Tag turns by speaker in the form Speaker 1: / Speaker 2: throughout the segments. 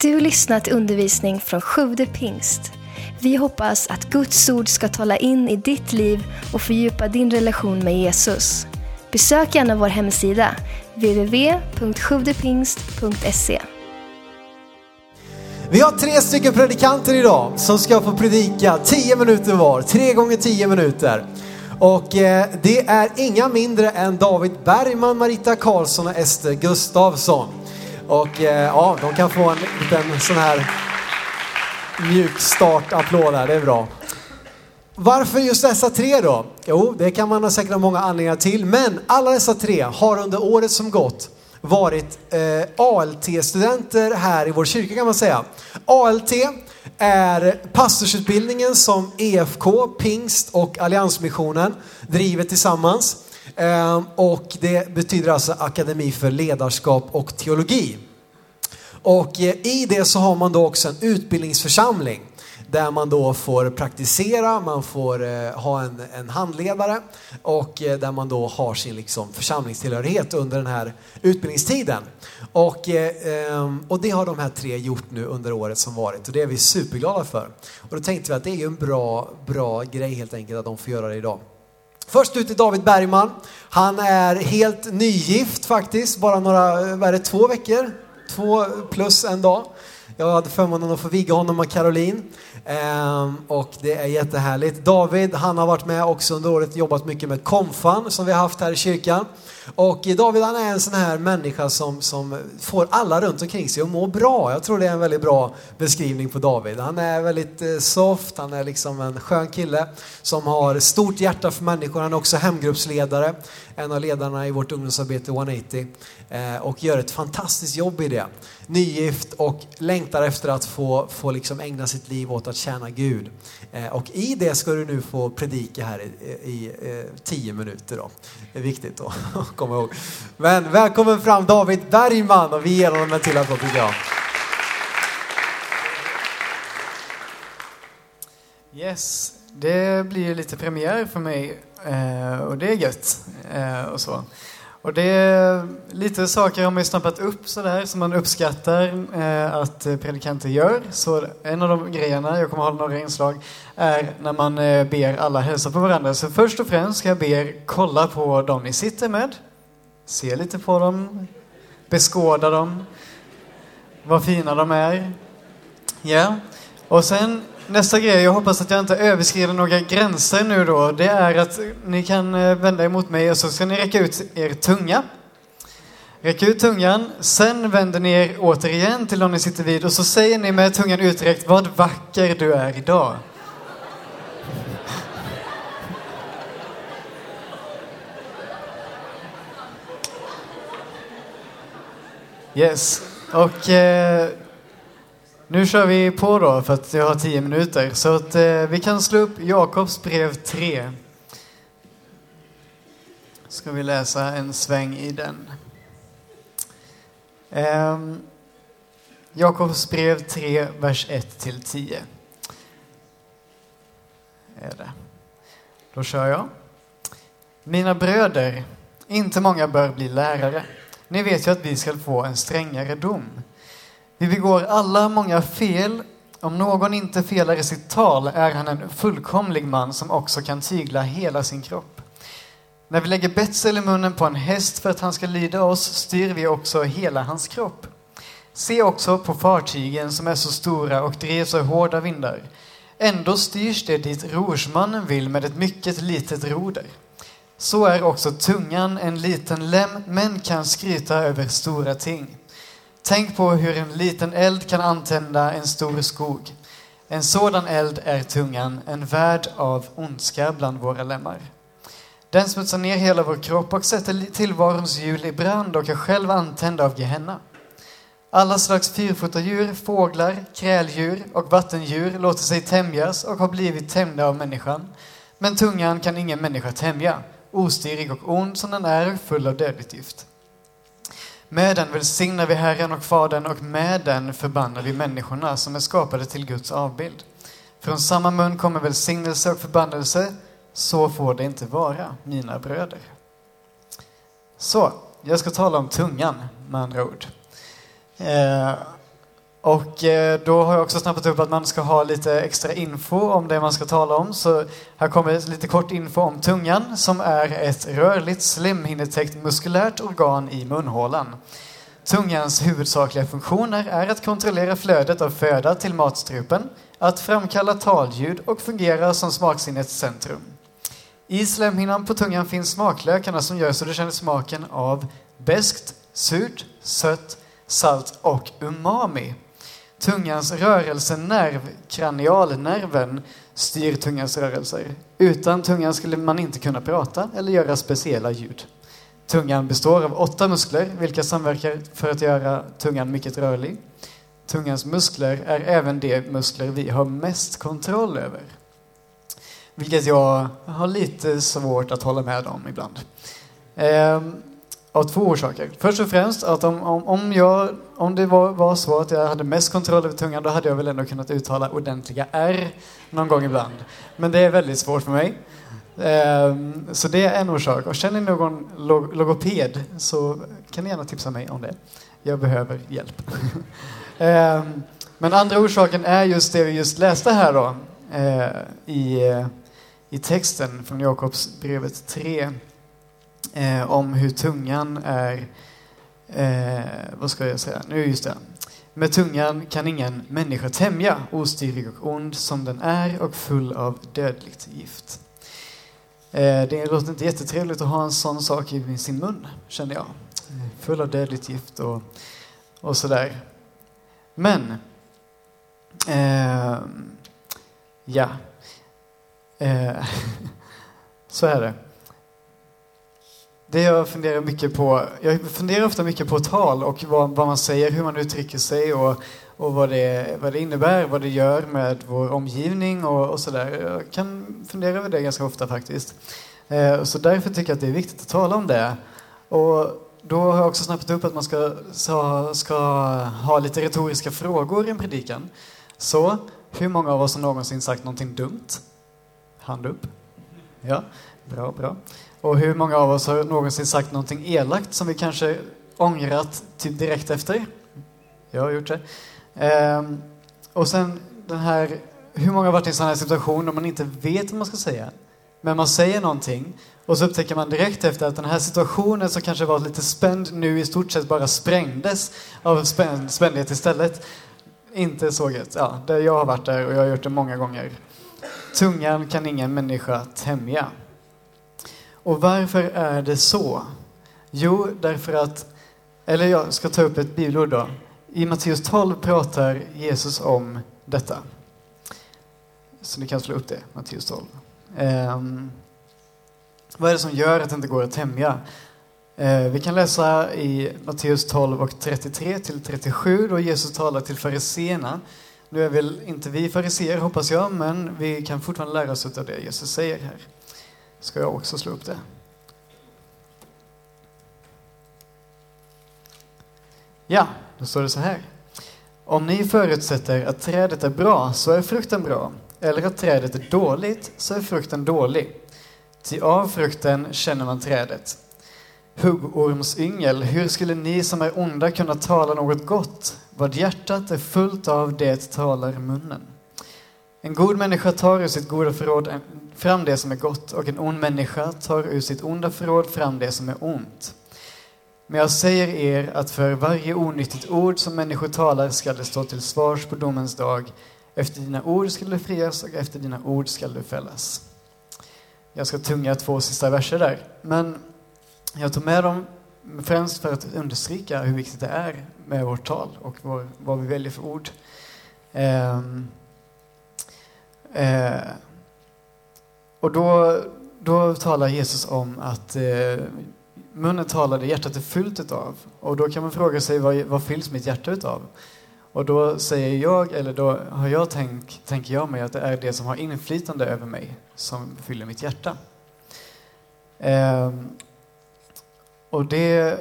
Speaker 1: Du lyssnat till undervisning från Sjude pingst. Vi hoppas att Guds ord ska tala in i ditt liv och fördjupa din relation med Jesus. Besök gärna vår hemsida, www.sjuvdepingst.se.
Speaker 2: Vi har tre stycken predikanter idag som ska få predika 10 minuter var, tre gånger 10 minuter. Och eh, det är inga mindre än David Bergman, Marita Karlsson och Ester Gustavsson. Och eh, ja, de kan få en liten sån här mjuk startapplåd här, det är bra. Varför just dessa tre då? Jo, det kan man säkert ha många anledningar till, men alla dessa tre har under året som gått varit eh, ALT-studenter här i vår kyrka kan man säga. ALT är pastorsutbildningen som EFK, Pingst och Alliansmissionen driver tillsammans. Ehm, och det betyder alltså Akademi för ledarskap och teologi. Och eh, i det så har man då också en utbildningsförsamling där man då får praktisera, man får eh, ha en, en handledare och eh, där man då har sin liksom, församlingstillhörighet under den här utbildningstiden. Och, eh, ehm, och det har de här tre gjort nu under året som varit och det är vi superglada för. Och då tänkte vi att det är ju en bra, bra grej helt enkelt att de får göra det idag. Först ut är David Bergman. Han är helt nygift faktiskt, bara några, vad är det, två veckor? Två plus en dag. Jag hade förmånen att få viga honom och Caroline. Ehm, och det är jättehärligt. David, han har varit med också under året, jobbat mycket med konfan som vi har haft här i kyrkan. Och David han är en sån här människa som, som får alla runt omkring sig att må bra. Jag tror det är en väldigt bra beskrivning på David. Han är väldigt eh, soft, han är liksom en skön kille som har stort hjärta för människor. Han är också hemgruppsledare, en av ledarna i vårt ungdomsarbete 180 eh, och gör ett fantastiskt jobb i det. Nygift och längtar efter att få, få liksom ägna sitt liv åt att tjäna Gud. Eh, och i det ska du nu få predika här i, i, i eh, tio minuter. Då. Det är viktigt att komma ihåg. Men välkommen fram David Bergman och vi ger honom en till applåd tycker jag.
Speaker 3: Yes, det blir lite premiär för mig eh, och det är gött. Eh, och så. Och det är lite saker har man ju snappat upp sådär som man uppskattar eh, att predikanter gör. Så en av de grejerna, jag kommer hålla några inslag, är när man eh, ber alla hälsa på varandra. Så först och främst ska jag be er kolla på dem ni sitter med. Se lite på dem, beskåda dem, vad fina de är. Ja, och sen Nästa grej, jag hoppas att jag inte överskrider några gränser nu då, det är att ni kan eh, vända er mot mig och så ska ni räcka ut er tunga. Räck ut tungan, sen vänder ni er återigen till dem ni sitter vid och så säger ni med tungan uträckt, vad vacker du är idag. Yes, och eh, nu kör vi på då för att jag har tio minuter. Så att eh, vi kan slå upp Jakobs brev 3. Ska vi läsa en sväng i den. Eh, Jakobs brev 3, vers 1 till 10. Är det. Då kör jag. Mina bröder, inte många bör bli lärare. Ni vet ju att vi ska få en strängare dom. Vi begår alla många fel. Om någon inte felar i sitt tal är han en fullkomlig man som också kan tygla hela sin kropp. När vi lägger betsel i munnen på en häst för att han ska lyda oss styr vi också hela hans kropp. Se också på fartygen som är så stora och drivs av hårda vindar. Ändå styrs det dit rorsmannen vill med ett mycket litet roder. Så är också tungan en liten lem, men kan skryta över stora ting. Tänk på hur en liten eld kan antända en stor skog. En sådan eld är tungan, en värld av ondska bland våra lemmar. Den smutsar ner hela vår kropp och sätter tillvarons hjul i brand och är själv antänd av Gehenna. Alla slags fyrfotadjur, fåglar, kräldjur och vattendjur låter sig tämjas och har blivit tämjda av människan. Men tungan kan ingen människa tämja, ostyrig och ond som den är, full av dödligt gift. Med den välsignar vi Herren och Fadern och med den förbannar vi människorna som är skapade till Guds avbild. Från samma mun kommer välsignelse och förbannelse. Så får det inte vara, mina bröder. Så, jag ska tala om tungan med andra ord. Eh, och eh, då har jag också snappat upp att man ska ha lite extra info om det man ska tala om. Så här kommer lite kort info om tungan som är ett rörligt slemhinnetäckt muskulärt organ i munhålan. Tungans huvudsakliga funktioner är att kontrollera flödet av föda till matstrupen, att framkalla talljud och fungera som smaksinnets centrum. I slemhinnan på tungan finns smaklökarna som gör så du känner smaken av beskt, surt, sött, salt och umami. Tungans rörelsenerv, kranialnerven, styr tungans rörelser. Utan tungan skulle man inte kunna prata eller göra speciella ljud. Tungan består av åtta muskler, vilka samverkar för att göra tungan mycket rörlig. Tungans muskler är även de muskler vi har mest kontroll över. Vilket jag har lite svårt att hålla med om ibland. Ehm, av två orsaker. Först och främst att om, om, om, jag, om det var, var så att jag hade mest kontroll över tungan då hade jag väl ändå kunnat uttala ordentliga R någon gång ibland. Men det är väldigt svårt för mig. Um, så det är en orsak. Och känner ni någon log logoped så kan ni gärna tipsa mig om det. Jag behöver hjälp. um, men andra orsaken är just det vi just läste här då uh, i, eh, i texten från Jakobsbrevet 3 eh, om hur tungan är, eh, vad ska jag säga, nu just det. Med tungan kan ingen människa tämja, ostyrig och ond som den är och full av dödligt gift. Eh, det låter inte jättetrevligt att ha en sån sak i sin mun, känner jag. Eh, full av dödligt gift och, och sådär. Men, eh, ja. Eh, så är det. Det jag funderar mycket på, jag funderar ofta mycket på tal och vad, vad man säger, hur man uttrycker sig och, och vad, det, vad det innebär, vad det gör med vår omgivning och, och sådär. Jag kan fundera över det ganska ofta faktiskt. Eh, så därför tycker jag att det är viktigt att tala om det. Och då har jag också snappat upp att man ska, ska, ska ha lite retoriska frågor i en predikan. Så, hur många av oss har någonsin sagt någonting dumt? Hand upp. Ja, bra, bra. Och hur många av oss har någonsin sagt någonting elakt som vi kanske ångrat typ direkt efter? Jag har gjort det. Ehm, och sen den här, hur många har varit i en sån här situation där man inte vet vad man ska säga? Men man säger någonting och så upptäcker man direkt efter att den här situationen som kanske var lite spänd nu i stort sett bara sprängdes av spänd, spändhet istället. Inte så gött. Ja, jag har varit där och jag har gjort det många gånger. Tungan kan ingen människa tämja. Och varför är det så? Jo, därför att, eller jag ska ta upp ett bibelord då. I Matteus 12 pratar Jesus om detta. Så ni kan slå upp det, Matteus 12. Um, ehm, vad är det som gör att det inte går att tämja? Uh, vi kan läsa i Matteus 12 och 33 till 37 då Jesus talar till fariseerna. Nu är väl inte vi fariseer hoppas jag, men vi kan fortfarande lära oss av det Jesus säger här ska jag också slå upp det. Ja, då står det så här. Om ni förutsätter att trädet är bra så är frukten bra, eller att trädet är dåligt så är frukten dålig. Ty av frukten känner man trädet. Huggormsyngel, hur skulle ni som är onda kunna tala något gott? Vad hjärtat är fullt av, det talar munnen. En god människa tar ur sitt goda förråd fram det som är gott och en ond människa tar ur sitt onda förråd fram det som är ont. Men jag säger er att för varje onyttigt ord som människor talar skall det stå till svars på domens dag. Efter dina ord skall du frias och efter dina ord skall du fällas. Jag ska tunga två sista verser där, men jag tog med dem främst för att understryka hur viktigt det är med vårt tal och vår, vad vi väljer för ord. Ehm, eh, Eh, och då, då talar Jesus om att eh, munnen talar det hjärtat är fyllt utav. Och då kan man fråga sig vad, vad fylls mitt hjärta utav? Och då säger jag, eller då har jag tänk, tänker jag mig att det är det som har inflytande över mig som fyller mitt hjärta. Eh, och det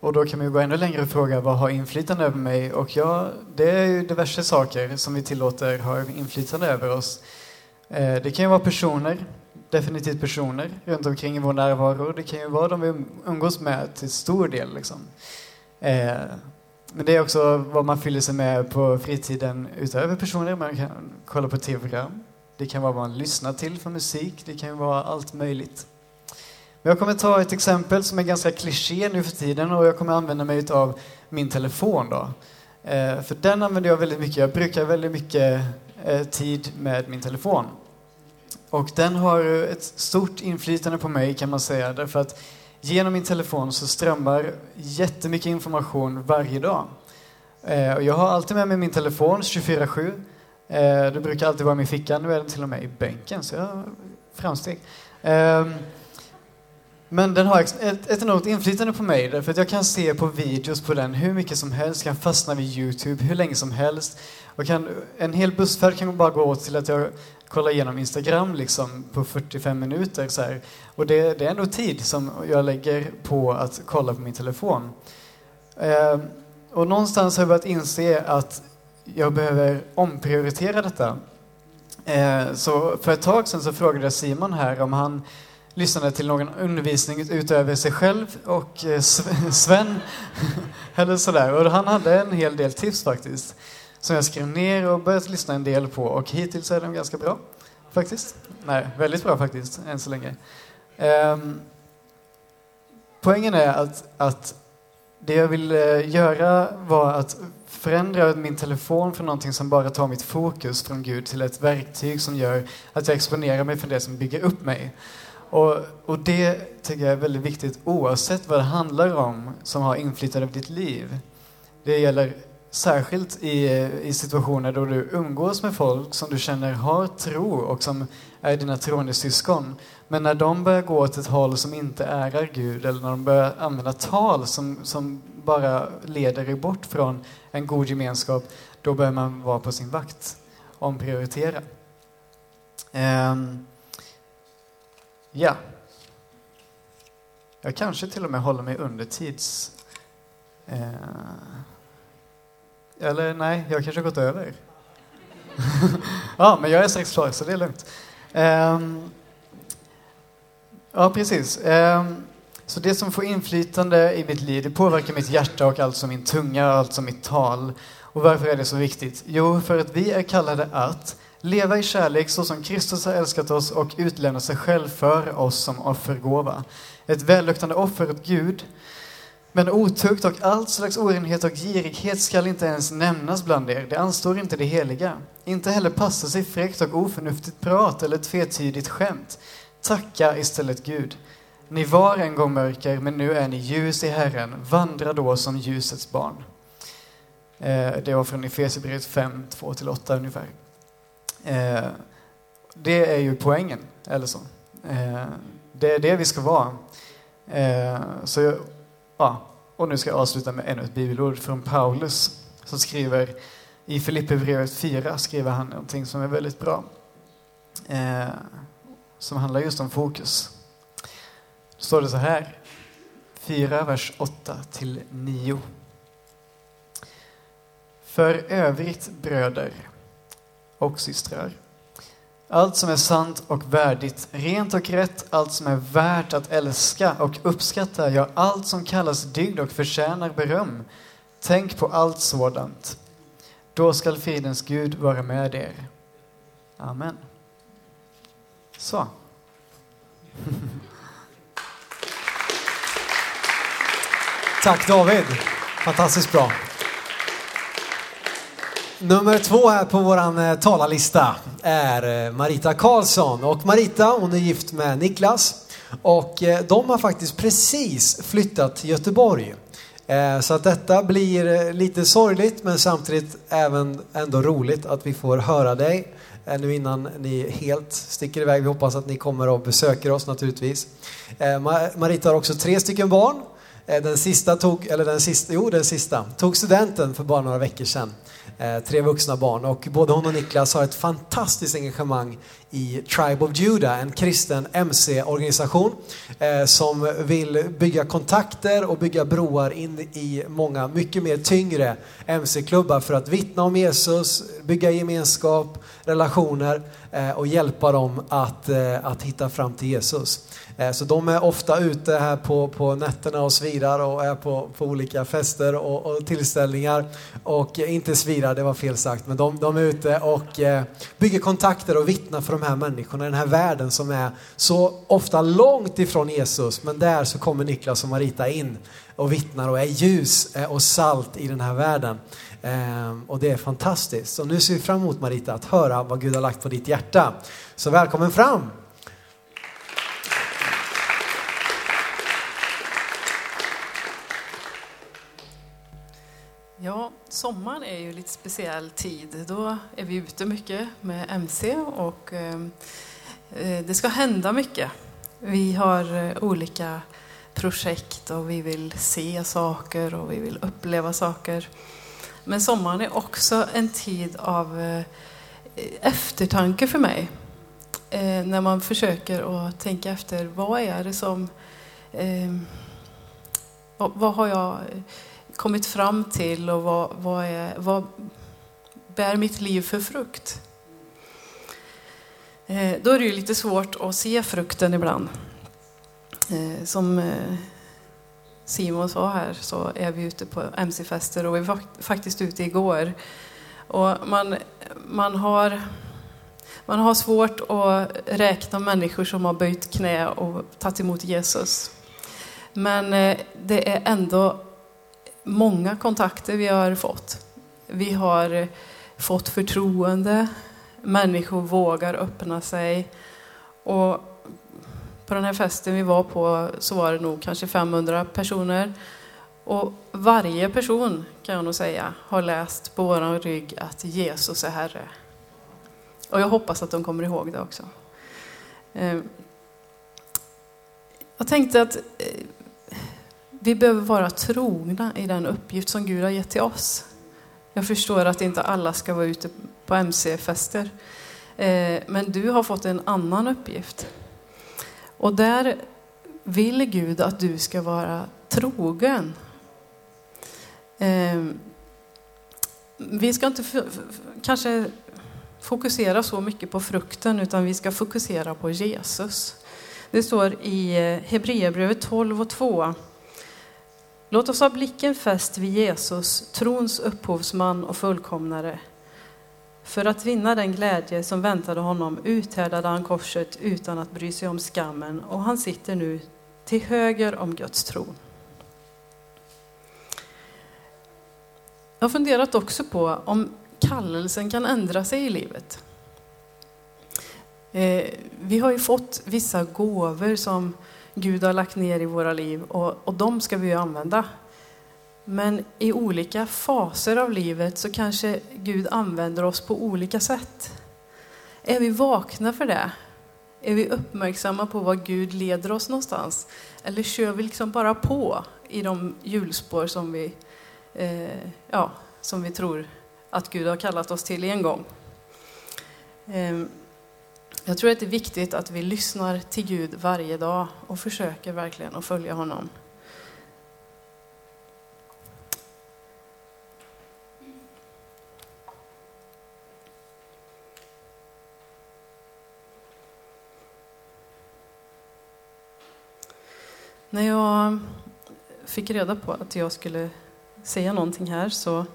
Speaker 3: och då kan man ju gå ännu längre och fråga vad har inflytande över mig? Och ja, det är ju diverse saker som vi tillåter har inflytande över oss. Eh, det kan ju vara personer, definitivt personer runt omkring i vår närvaro. Det kan ju vara de vi umgås med till stor del. Liksom. Eh, men det är också vad man fyller sig med på fritiden utöver personer. Man kan kolla på tv-program. Det kan vara vad man lyssnar till för musik. Det kan vara allt möjligt. Men jag kommer ta ett exempel som är ganska kliché nu för tiden och jag kommer använda mig av min telefon. Då. Eh, för den använder jag väldigt mycket. Jag brukar väldigt mycket eh, tid med min telefon. Och den har ett stort inflytande på mig kan man säga därför att genom min telefon så strömmar jättemycket information varje dag. Eh, och jag har alltid med mig min telefon 24-7. Eh, det brukar alltid vara i min ficka, nu är den till och med i bänken så jag har framsteg. Eh, men den har ett, ett enormt inflytande på mig därför att jag kan se på videos på den hur mycket som helst, kan fastna vid Youtube hur länge som helst. Och kan, en hel bussfärd kan bara gå åt till att jag kolla igenom Instagram liksom på 45 minuter. Så här. Och det, det, är ändå tid som jag lägger på att kolla på min telefon. Eh, och någonstans har jag börjat inse att jag behöver omprioritera detta. Eh, så för ett tag sedan så frågade jag Simon här om han lyssnade till någon undervisning utöver sig själv och eh, Sven, eller sådär. Och han hade en hel del tips faktiskt, som jag skrev ner och börjat lyssna en del på. Och hittills är de ganska bra, faktiskt. Nej, väldigt bra faktiskt, än så länge. Um, poängen är att, att det jag ville eh, göra var att förändra min telefon från någonting som bara tar mitt fokus från Gud till ett verktyg som gör att jag exponerar mig för det som bygger upp mig. Och, och det tycker jag är väldigt viktigt oavsett vad det handlar om som har inflytande över ditt liv. Det gäller särskilt i, i situationer då du umgås med folk som du känner har tro och som är dina troende syskon. Men när de börjar gå åt ett håll som inte ärar Gud eller när de börjar använda tal som, som bara leder dig bort från en god gemenskap, då bör man vara på sin vakt, omprioritera. Um, Ja. Jag kanske till och med håller mig under tids... Uh, eller nej, jag kanske har gått över. ja, men jag är strax klar, så det är lugnt. Um, ja, precis. Um, så det som får inflytande i mitt liv, det påverkar mitt hjärta och alltså min tunga och alltså mitt tal. Och varför är det så viktigt? Jo, för att vi är kallade att leva i kärlek så som Kristus har älskat oss och utlämna sig själv för oss som offergåva. Ett välluktande offer åt Gud. Men otukt och allt slags orenhet och girighet skall inte ens nämnas bland er. Det anstår inte det heliga. Inte heller passa sig fräckt och oförnuftigt prat eller tvetydigt skämt. Tacka istället Gud. Ni var en gång mörker, men nu är ni ljus i Herren. Vandra då som ljusets barn. Eh, det var från Efesierbrevet 5, 2-8 ungefär. Eh, det är ju poängen, eller så. Eh, det är det vi ska vara. Så, ja, och nu ska jag avsluta med ännu ett bibelord från Paulus som skriver i Filipperbrevet 4 skriver han någonting som är väldigt bra. Eh, som handlar just om fokus. Då står det så här, 4, vers 8 till 9. För övrigt bröder och systrar. Allt som är sant och värdigt, rent och rätt, allt som är värt att älska och uppskatta, ja, allt som kallas dygd och förtjänar beröm. Tänk på allt sådant. Då skall fridens Gud vara med er. Amen. Så.
Speaker 2: Tack David. Fantastiskt bra. Nummer två här på våran eh, talarlista är eh, Marita Karlsson. Och Marita hon är gift med Niklas. Och eh, de har faktiskt precis flyttat till Göteborg. Så att detta blir lite sorgligt men samtidigt även ändå roligt att vi får höra dig nu innan ni helt sticker iväg. Vi hoppas att ni kommer och besöker oss naturligtvis. Marita har också tre stycken barn. Eh, den sista tog, eller den sista, jo den sista, tog studenten för bara några veckor sedan. Eh, tre vuxna barn och både hon och Niklas har ett fantastiskt engagemang i Tribe of Judah, en kristen MC-organisation eh, som vill bygga kontakter och bygga broar in i många mycket mer tyngre MC-klubbar för att vittna om Jesus, bygga gemenskap, relationer eh, och hjälpa dem att, eh, att hitta fram till Jesus. Eh, så de är ofta ute här på, på nätterna och svirar och är på, på olika fester och, och tillställningar. Och inte svirar, det var fel sagt, men de, de är ute och eh, bygger kontakter och vittnar för de här människorna i den här världen som är så ofta långt ifrån Jesus. Men där så kommer Niklas och Marita in och vittnar och är ljus eh, och salt i den här världen. Ehm, och det är fantastiskt. Så nu ser vi fram emot Marita att höra vad Gud har lagt på ditt hjärta. Så välkommen fram!
Speaker 4: Ja, sommaren är ju lite speciell tid. Då är vi ute mycket med MC och eh, eh, det ska hända mycket. Vi har eh, olika projekt och vi vill se saker och vi vill uppleva saker. Men sommaren är också en tid av eftertanke för mig. När man försöker att tänka efter, vad är det som... Vad har jag kommit fram till och vad, vad, är, vad bär mitt liv för frukt? Eh, då är det ju lite svårt att se frukten ibland. Eh, som eh, Simon sa här så är vi ute på MC-fester och vi var faktiskt ute igår. Och man, man, har, man har svårt att räkna människor som har böjt knä och tagit emot Jesus. Men det är ändå många kontakter vi har fått. Vi har fått förtroende, människor vågar öppna sig. Och på den här festen vi var på så var det nog kanske 500 personer. Och varje person, kan jag nog säga, har läst på vår rygg att Jesus är Herre. Och jag hoppas att de kommer ihåg det också. Ehm, jag tänkte att eh, vi behöver vara trogna i den uppgift som Gud har gett till oss. Jag förstår att inte alla ska vara ute på MC-fester. Eh, men du har fått en annan uppgift. Och där vill Gud att du ska vara trogen. Eh, vi ska inte kanske fokusera så mycket på frukten, utan vi ska fokusera på Jesus. Det står i eh, Hebreerbrevet 12 och 2 Låt oss ha blicken fäst vid Jesus, trons upphovsman och fullkomnare. För att vinna den glädje som väntade honom uthärdade han korset utan att bry sig om skammen och han sitter nu till höger om Guds tron. Jag har funderat också på om kallelsen kan ändra sig i livet. Eh, vi har ju fått vissa gåvor som Gud har lagt ner i våra liv och, och de ska vi ju använda. Men i olika faser av livet så kanske Gud använder oss på olika sätt. Är vi vakna för det? Är vi uppmärksamma på var Gud leder oss någonstans? Eller kör vi liksom bara på i de hjulspår som vi, eh, ja, som vi tror att Gud har kallat oss till en gång? Eh, jag tror att det är viktigt att vi lyssnar till Gud varje dag och försöker verkligen att följa honom. När jag fick reda på att jag skulle säga någonting här så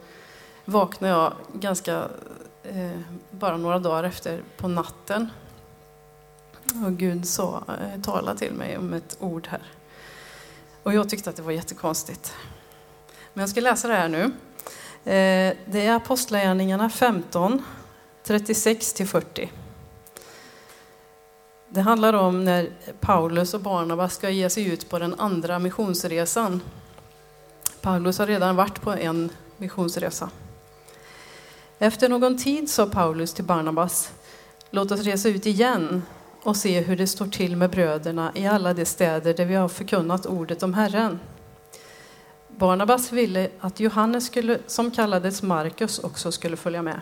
Speaker 4: vaknade jag ganska, eh, bara några dagar efter, på natten och Gud sa, eh, tala till mig om ett ord här. Och jag tyckte att det var jättekonstigt. Men jag ska läsa det här nu. Eh, det är Apostlagärningarna 15, 36-40. Det handlar om när Paulus och Barnabas ska ge sig ut på den andra missionsresan. Paulus har redan varit på en missionsresa. Efter någon tid sa Paulus till Barnabas, låt oss resa ut igen och se hur det står till med bröderna i alla de städer där vi har förkunnat ordet om Herren. Barnabas ville att Johannes, skulle, som kallades Markus, också skulle följa med.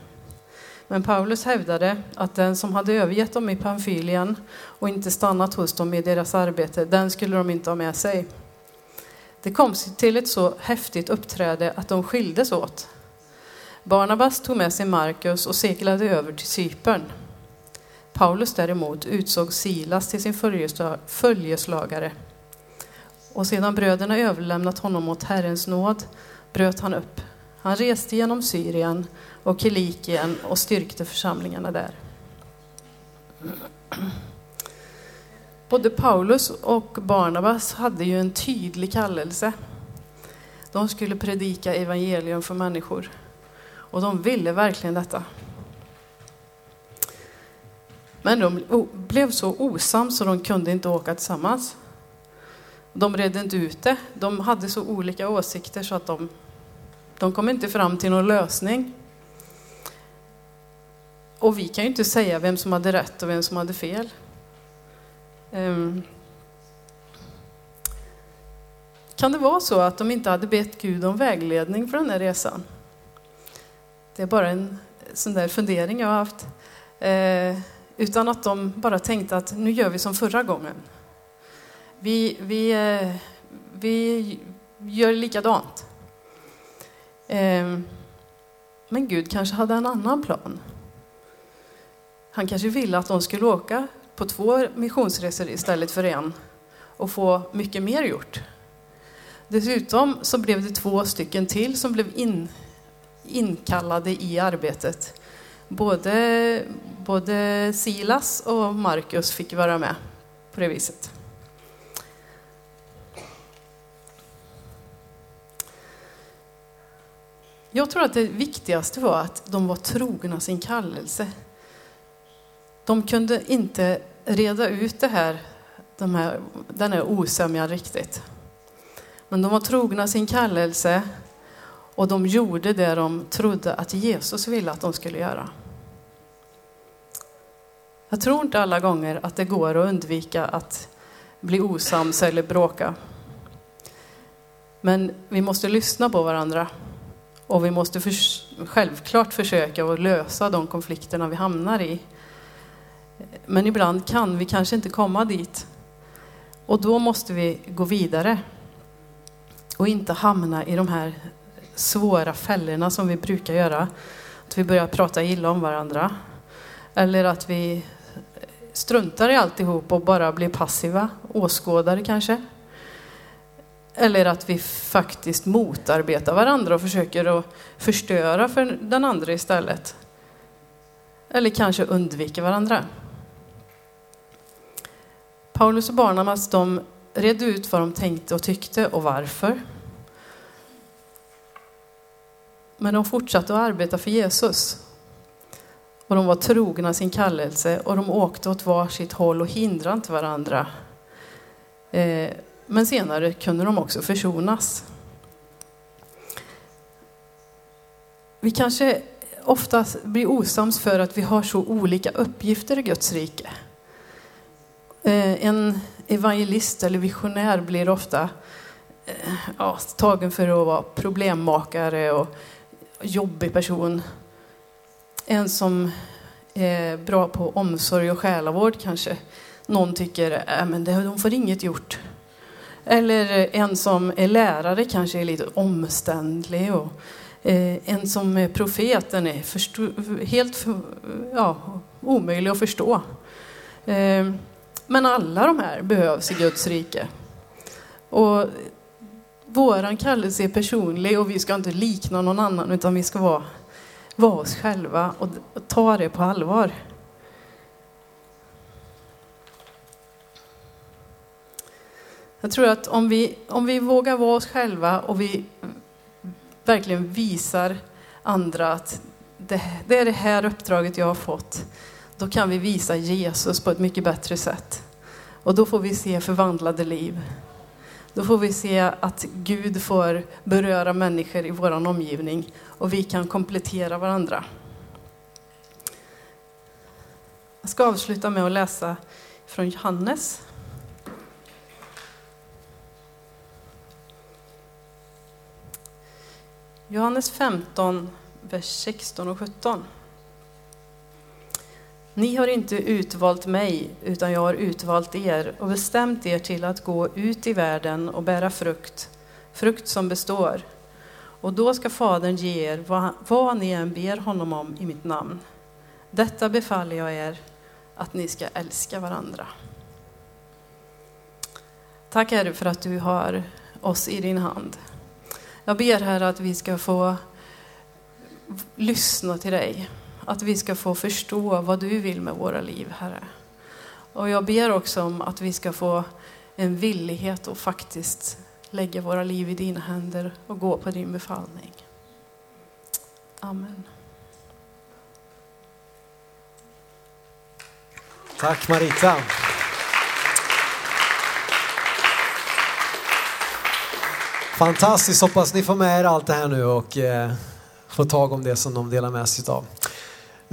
Speaker 4: Men Paulus hävdade att den som hade övergett dem i Pamfylien och inte stannat hos dem i deras arbete, den skulle de inte ha med sig. Det kom till ett så häftigt uppträde att de skildes åt. Barnabas tog med sig Markus och seglade över till Cypern. Paulus däremot utsåg Silas till sin följeslagare. Och sedan bröderna överlämnat honom åt Herrens nåd bröt han upp. Han reste genom Syrien och Kilikien och styrkte församlingarna där. Både Paulus och Barnabas hade ju en tydlig kallelse. De skulle predika evangelium för människor. Och de ville verkligen detta. Men de blev så osams så de kunde inte åka tillsammans. De redde inte ut det. De hade så olika åsikter så att de, de kom inte fram till någon lösning. Och vi kan ju inte säga vem som hade rätt och vem som hade fel. Um, kan det vara så att de inte hade bett Gud om vägledning för den här resan? Det är bara en sån där fundering jag har haft. Ehm. Utan att de bara tänkte att nu gör vi som förra gången. Vi, vi, eh, vi gör likadant. Ehm, men Gud kanske hade en annan plan. Han kanske ville att de skulle åka på två missionsresor istället för en och få mycket mer gjort. Dessutom så blev det två stycken till som blev in, inkallade i arbetet. Både, både Silas och Markus fick vara med på det viset. Jag tror att det viktigaste var att de var trogna sin kallelse. De kunde inte reda ut det här, de här, den här osämjan riktigt. Men de var trogna sin kallelse och de gjorde det de trodde att Jesus ville att de skulle göra. Jag tror inte alla gånger att det går att undvika att bli osams eller bråka. Men vi måste lyssna på varandra och vi måste för, självklart försöka att lösa de konflikterna vi hamnar i. Men ibland kan vi kanske inte komma dit. Och då måste vi gå vidare och inte hamna i de här svåra fällorna som vi brukar göra. Att vi börjar prata illa om varandra. Eller att vi struntar i alltihop och bara blir passiva åskådare kanske. Eller att vi faktiskt motarbetar varandra och försöker att förstöra för den andra istället. Eller kanske undviker varandra. Paulus och Barnabas de redde ut vad de tänkte och tyckte och varför. Men de fortsatte att arbeta för Jesus. Och de var trogna sin kallelse och de åkte åt varsitt håll och hindrade inte varandra. Eh, men senare kunde de också försonas. Vi kanske ofta blir osams för att vi har så olika uppgifter i Guds rike. Eh, en evangelist eller visionär blir ofta eh, ja, tagen för att vara problemmakare och jobbig person. En som är bra på omsorg och själavård kanske någon tycker äh, de får inget gjort. Eller en som är lärare kanske är lite omständlig. Och, eh, en som är profet den är förstå, helt ja, omöjlig att förstå. Eh, men alla de här behövs i Guds rike. Och våran kallelse är personlig och vi ska inte likna någon annan utan vi ska vara, vara oss själva och, och ta det på allvar. Jag tror att om vi, om vi vågar vara oss själva och vi verkligen visar andra att det, det är det här uppdraget jag har fått, då kan vi visa Jesus på ett mycket bättre sätt. Och då får vi se förvandlade liv. Då får vi se att Gud får beröra människor i vår omgivning och vi kan komplettera varandra. Jag ska avsluta med att läsa från Johannes. Johannes 15, vers 16 och 17. Ni har inte utvalt mig, utan jag har utvalt er och bestämt er till att gå ut i världen och bära frukt, frukt som består. Och då ska Fadern ge er vad, vad ni än ber honom om i mitt namn. Detta befaller jag er, att ni ska älska varandra. Tack Herre för att du har oss i din hand. Jag ber Herre att vi ska få lyssna till dig. Att vi ska få förstå vad du vill med våra liv, Herre. Och jag ber också om att vi ska få en villighet att faktiskt lägga våra liv i dina händer och gå på din befallning. Amen.
Speaker 2: Tack Marita. Fantastiskt, hoppas ni får med er allt det här nu och eh, får tag om det som de delar med sig av.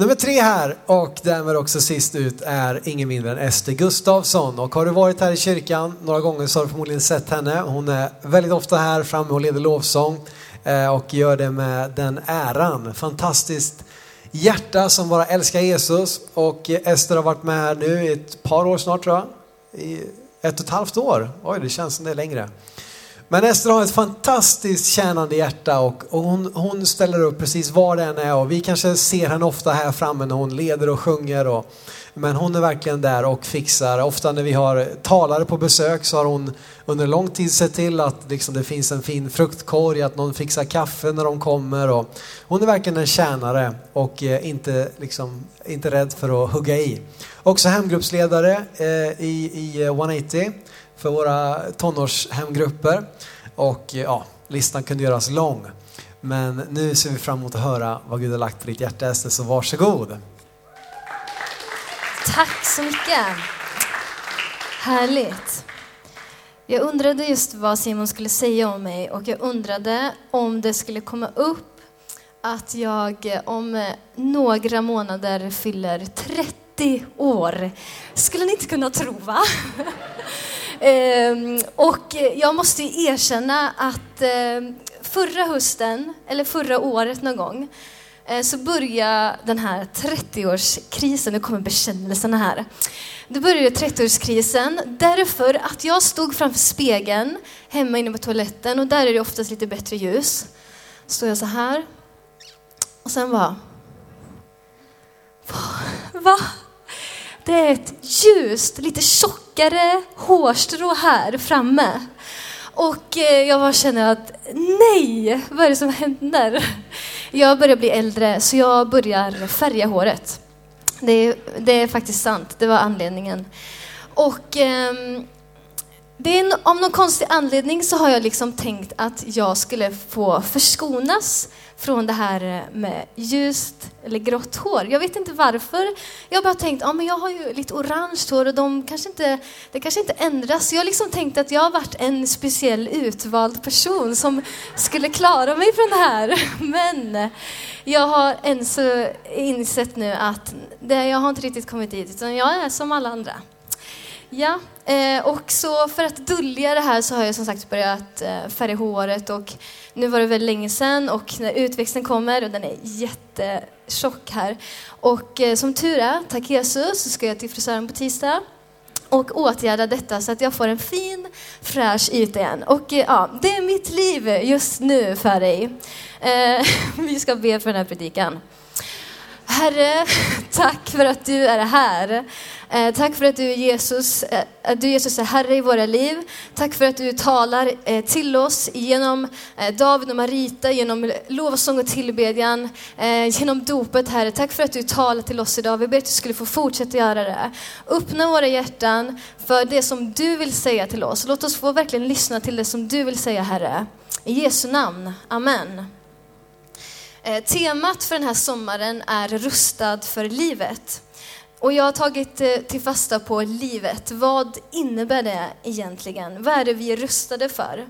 Speaker 2: Nummer tre här och därmed också sist ut är ingen mindre än Ester Gustafsson. Och har du varit här i kyrkan några gånger så har du förmodligen sett henne. Hon är väldigt ofta här framme och leder lovsång eh, och gör det med den äran. Fantastiskt hjärta som bara älskar Jesus. Och Ester har varit med här nu i ett par år snart tror jag. I ett och ett halvt år. Oj, det känns som det är längre. Men Ester har ett fantastiskt tjänande hjärta och, och hon, hon, ställer upp precis var det än är och vi kanske ser henne ofta här framme när hon leder och sjunger. Och, men hon är verkligen där och fixar. Ofta när vi har talare på besök så har hon under lång tid sett till att liksom, det finns en fin fruktkorg, att någon fixar kaffe när de kommer. Och hon är verkligen en tjänare och eh, inte, liksom, inte rädd för att hugga i. Också hemgruppsledare eh, i, i eh, 180 för våra tonårshemgrupper. Och eh, ja, listan kunde göras lång. Men nu ser vi fram emot att höra vad Gud har lagt på ditt hjärta Ester, så varsågod.
Speaker 1: Tack så mycket. Härligt. Jag undrade just vad Simon skulle säga om mig och jag undrade om det skulle komma upp att jag eh, om eh, några månader fyller 30 år. Skulle ni inte kunna tro va? Ehm, och jag måste erkänna att ehm, förra hösten, eller förra året någon gång, eh, så började den här 30-årskrisen, nu kommer bekännelserna här. Då började 30-årskrisen därför att jag stod framför spegeln hemma inne på toaletten och där är det oftast lite bättre ljus. Står jag så här och sen bara... Va? Det är ett ljust, lite tjockt tjockare hårstrå här framme. Och eh, jag bara känner att nej, vad är det som händer? Jag börjar bli äldre så jag börjar färga håret. Det är, det är faktiskt sant, det var anledningen. Och eh, är, av någon konstig anledning så har jag liksom tänkt att jag skulle få förskonas från det här eh, med ljust eller grått hår. Jag vet inte varför. Jag har bara tänkt, ja men jag har ju lite orange hår och de kanske inte, det kanske inte ändras. Jag har liksom tänkt att jag har varit en speciell utvald person som skulle klara mig från det här. Men jag har än så insett nu att det, jag har inte riktigt kommit dit, utan jag är som alla andra. Ja, eh, och så för att dölja det här så har jag som sagt börjat eh, färga håret och nu var det väldigt länge sedan och när utväxten kommer och den är jättetjock här. Och eh, som tur är, tack Jesus, så ska jag till frisören på tisdag och åtgärda detta så att jag får en fin fräsch yta igen. Och ja, det är mitt liv just nu för dig. vi ska be för den här predikan. Herre, tack för att du är här. Eh, tack för att du Jesus, eh, att du Jesus är Herre i våra liv. Tack för att du talar eh, till oss genom eh, David och Marita, genom lovsång och tillbedjan, eh, genom dopet Herre. Tack för att du talar till oss idag. Vi ber att du skulle få fortsätta göra det. Öppna våra hjärtan för det som du vill säga till oss. Låt oss få verkligen lyssna till det som du vill säga Herre. I Jesu namn. Amen. Eh, temat för den här sommaren är rustad för livet. Och jag har tagit eh, till fasta på livet. Vad innebär det egentligen? Vad är det vi är rustade för?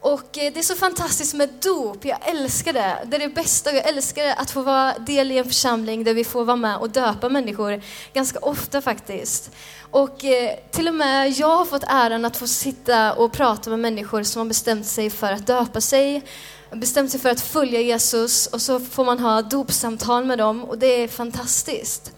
Speaker 1: Och eh, det är så fantastiskt med dop, jag älskar det. Det är det bästa, jag älskar att få vara del i en församling där vi får vara med och döpa människor, ganska ofta faktiskt. Och eh, till och med jag har fått äran att få sitta och prata med människor som har bestämt sig för att döpa sig, bestämt sig för att följa Jesus och så får man ha dopsamtal med dem och det är fantastiskt.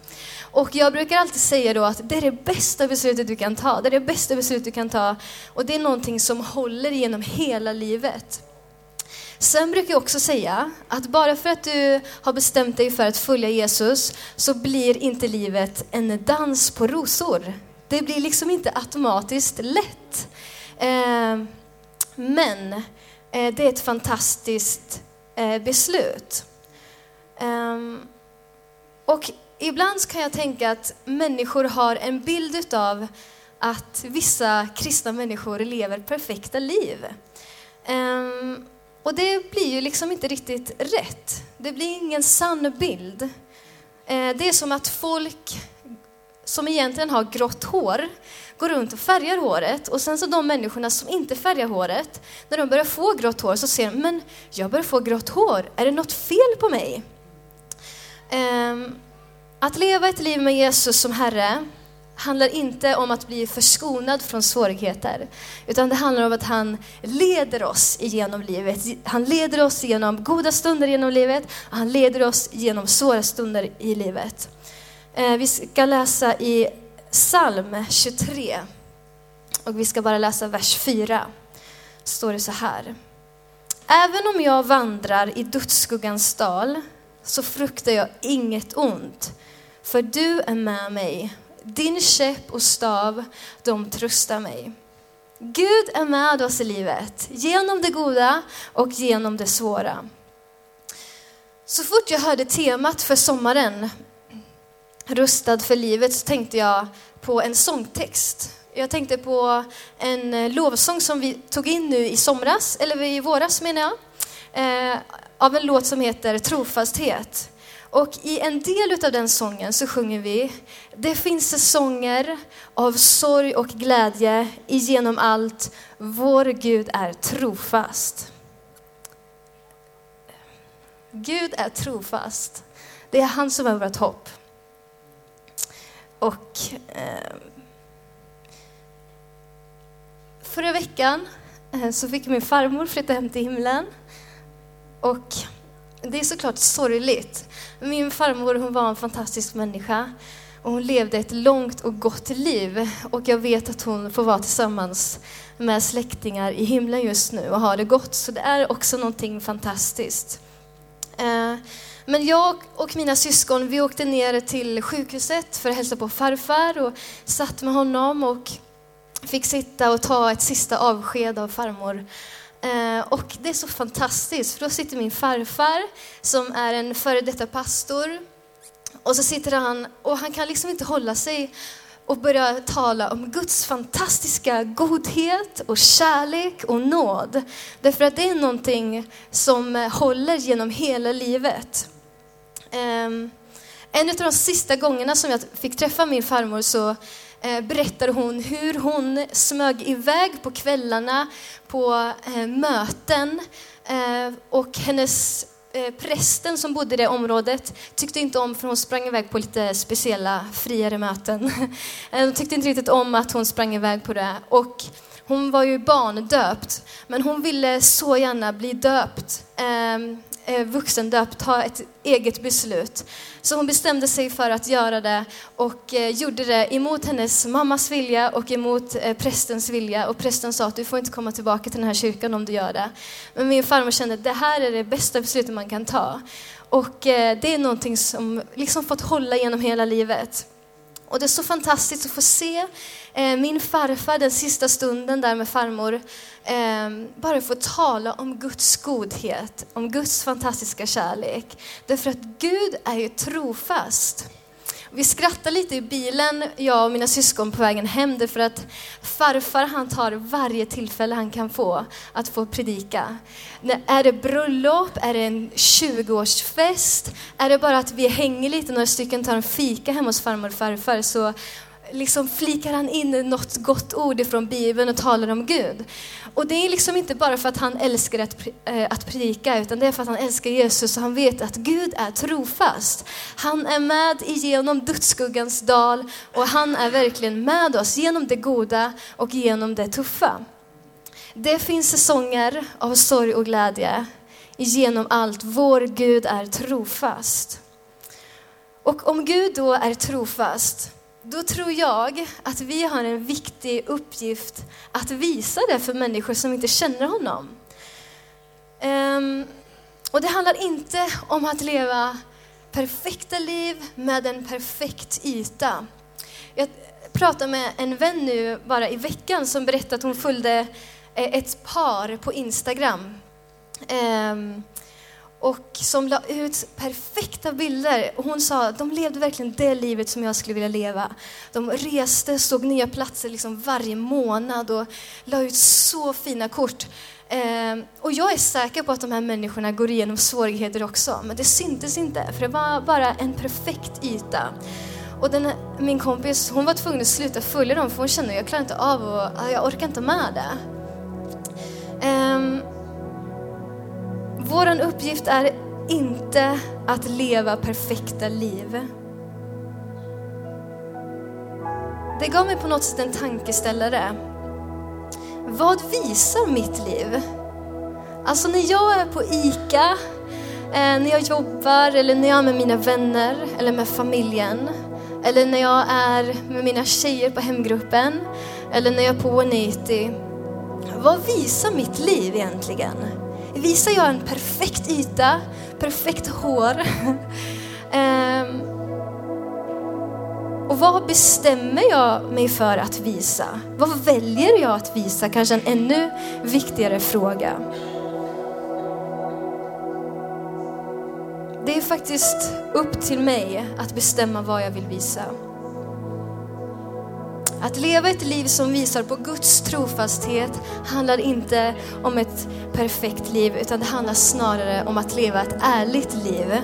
Speaker 1: Och jag brukar alltid säga då att det är det bästa beslutet du kan ta. Det är det bästa beslutet du kan ta. Och det är någonting som håller genom hela livet. Sen brukar jag också säga att bara för att du har bestämt dig för att följa Jesus så blir inte livet en dans på rosor. Det blir liksom inte automatiskt lätt. Eh, men eh, det är ett fantastiskt eh, beslut. Eh, och ibland kan jag tänka att människor har en bild utav att vissa kristna människor lever perfekta liv. Um, och det blir ju liksom inte riktigt rätt. Det blir ingen sann bild. Uh, det är som att folk som egentligen har grått hår går runt och färgar håret och sen så de människorna som inte färgar håret, när de börjar få grått hår så ser de, men jag börjar få grått hår, är det något fel på mig? Um, att leva ett liv med Jesus som Herre handlar inte om att bli förskonad från svårigheter, utan det handlar om att han leder oss genom livet. Han leder oss genom goda stunder genom livet, och han leder oss genom svåra stunder i livet. Eh, vi ska läsa i psalm 23, och vi ska bara läsa vers 4. står det så här. Även om jag vandrar i dödsskuggans dal, så fruktar jag inget ont, för du är med mig din käpp och stav, de tröstar mig. Gud är med oss i livet, genom det goda och genom det svåra. Så fort jag hörde temat för sommaren, Rustad för livet, så tänkte jag på en sångtext. Jag tänkte på en eh, lovsång som vi tog in nu i somras, eller i våras menar jag, eh, av en låt som heter Trofasthet. Och i en del av den sången så sjunger vi, det finns säsonger av sorg och glädje igenom allt, vår Gud är trofast. Gud är trofast. Det är han som är vårt hopp. Och eh, förra veckan eh, så fick min farmor flytta hem till himlen. Och det är såklart sorgligt. Min farmor hon var en fantastisk människa och hon levde ett långt och gott liv. Och jag vet att hon får vara tillsammans med släktingar i himlen just nu och ha det gott. Så det är också någonting fantastiskt. Eh, men jag och mina syskon vi åkte ner till sjukhuset för att hälsa på farfar och satt med honom och fick sitta och ta ett sista avsked av farmor. Eh, och det är så fantastiskt, för då sitter min farfar som är en före detta pastor. Och så sitter han och han kan liksom inte hålla sig och börja tala om Guds fantastiska godhet och kärlek och nåd. Därför att det är någonting som håller genom hela livet. Ehm, en av de sista gångerna som jag fick träffa min farmor så berättade berättar hon hur hon smög iväg på kvällarna på eh, möten eh, och hennes prästen som bodde i det området tyckte inte om, för hon sprang iväg på lite speciella friare möten. Hon tyckte inte riktigt om att hon sprang iväg på det. Och hon var ju barndöpt, men hon ville så gärna bli döpt ehm, Eh, vuxendöpt ta ett eget beslut. Så hon bestämde sig för att göra det och eh, gjorde det emot hennes mammas vilja och emot eh, prästens vilja. Och prästen sa att du får inte komma tillbaka till den här kyrkan om du gör det. Men min farmor kände att det här är det bästa beslutet man kan ta. Och det är någonting som liksom fått hålla genom hela livet. Och det är så fantastiskt att få se eh, min farfar den sista stunden där med farmor eh, bara få tala om Guds godhet, om Guds fantastiska kärlek. Därför att Gud är ju trofast. Vi skrattar lite i bilen, jag och mina syskon på vägen hem, därför att farfar han tar varje tillfälle han kan få att få predika. Är det bröllop, är det en 20-årsfest, är det bara att vi hänger lite, några stycken tar en fika hemma hos farmor och farfar, så liksom flikar han in något gott ord ifrån Bibeln och talar om Gud. Och det är liksom inte bara för att han älskar att, eh, att predika, utan det är för att han älskar Jesus och han vet att Gud är trofast. Han är med igenom dödsskuggans dal och han är verkligen med oss genom det goda och genom det tuffa. Det finns säsonger av sorg och glädje. Genom allt, vår Gud är trofast. Och om Gud då är trofast, då tror jag att vi har en viktig uppgift att visa det för människor som inte känner honom. Um, och det handlar inte om att leva perfekta liv med en perfekt yta. Jag pratade med en vän nu bara i veckan som berättade att hon följde eh, ett par på Instagram. Um, och som la ut perfekta bilder. Och hon sa de levde verkligen det livet som jag skulle vilja leva. De reste, såg nya platser liksom varje månad och la ut så fina kort. Eh, och jag är säker på att de här människorna går igenom svårigheter också, men det syntes inte, för det var bara en perfekt yta. Och den, min kompis hon var tvungen att sluta följa dem, för hon kände att jag klarar inte av och jag orkar inte med det. Eh, vår uppgift är inte att leva perfekta liv. Det gav mig på något sätt en tankeställare. Vad visar mitt liv? Alltså när jag är på ICA, eh, när jag jobbar eller när jag är med mina vänner eller med familjen. Eller när jag är med mina tjejer på hemgruppen. Eller när jag är på 180. Vad visar mitt liv egentligen? Visar jag en perfekt yta, perfekt hår? um, och vad bestämmer jag mig för att visa? Vad väljer jag att visa? Kanske en ännu viktigare fråga. Det är faktiskt upp till mig att bestämma vad jag vill visa. Att leva ett liv som visar på Guds trofasthet handlar inte om ett perfekt liv, utan det handlar snarare om att leva ett ärligt liv.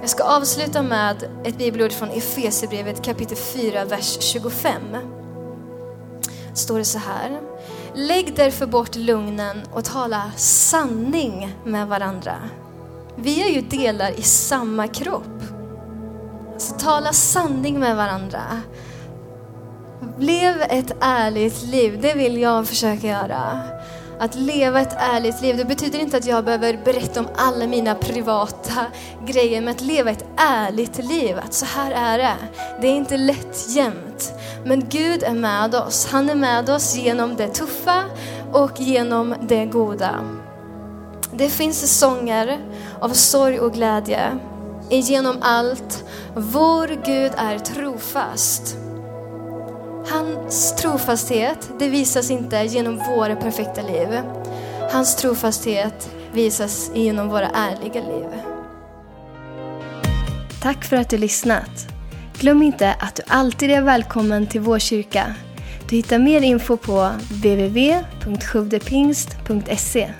Speaker 1: Jag ska avsluta med ett bibelord från Efesierbrevet kapitel 4, vers 25. Står det så här. Lägg därför bort lugnen och tala sanning med varandra. Vi är ju delar i samma kropp. Så tala sanning med varandra. Lev ett ärligt liv, det vill jag försöka göra. Att leva ett ärligt liv, det betyder inte att jag behöver berätta om alla mina privata grejer, men att leva ett ärligt liv, att så här är det. Det är inte lätt jämt. Men Gud är med oss. Han är med oss genom det tuffa och genom det goda. Det finns säsonger av sorg och glädje. Genom allt. Vår Gud är trofast. Hans trofasthet, det visas inte genom våra perfekta liv. Hans trofasthet visas genom våra ärliga liv.
Speaker 5: Tack för att du lyssnat. Glöm inte att du alltid är välkommen till vår kyrka. Du hittar mer info på www.sjuvdepingst.se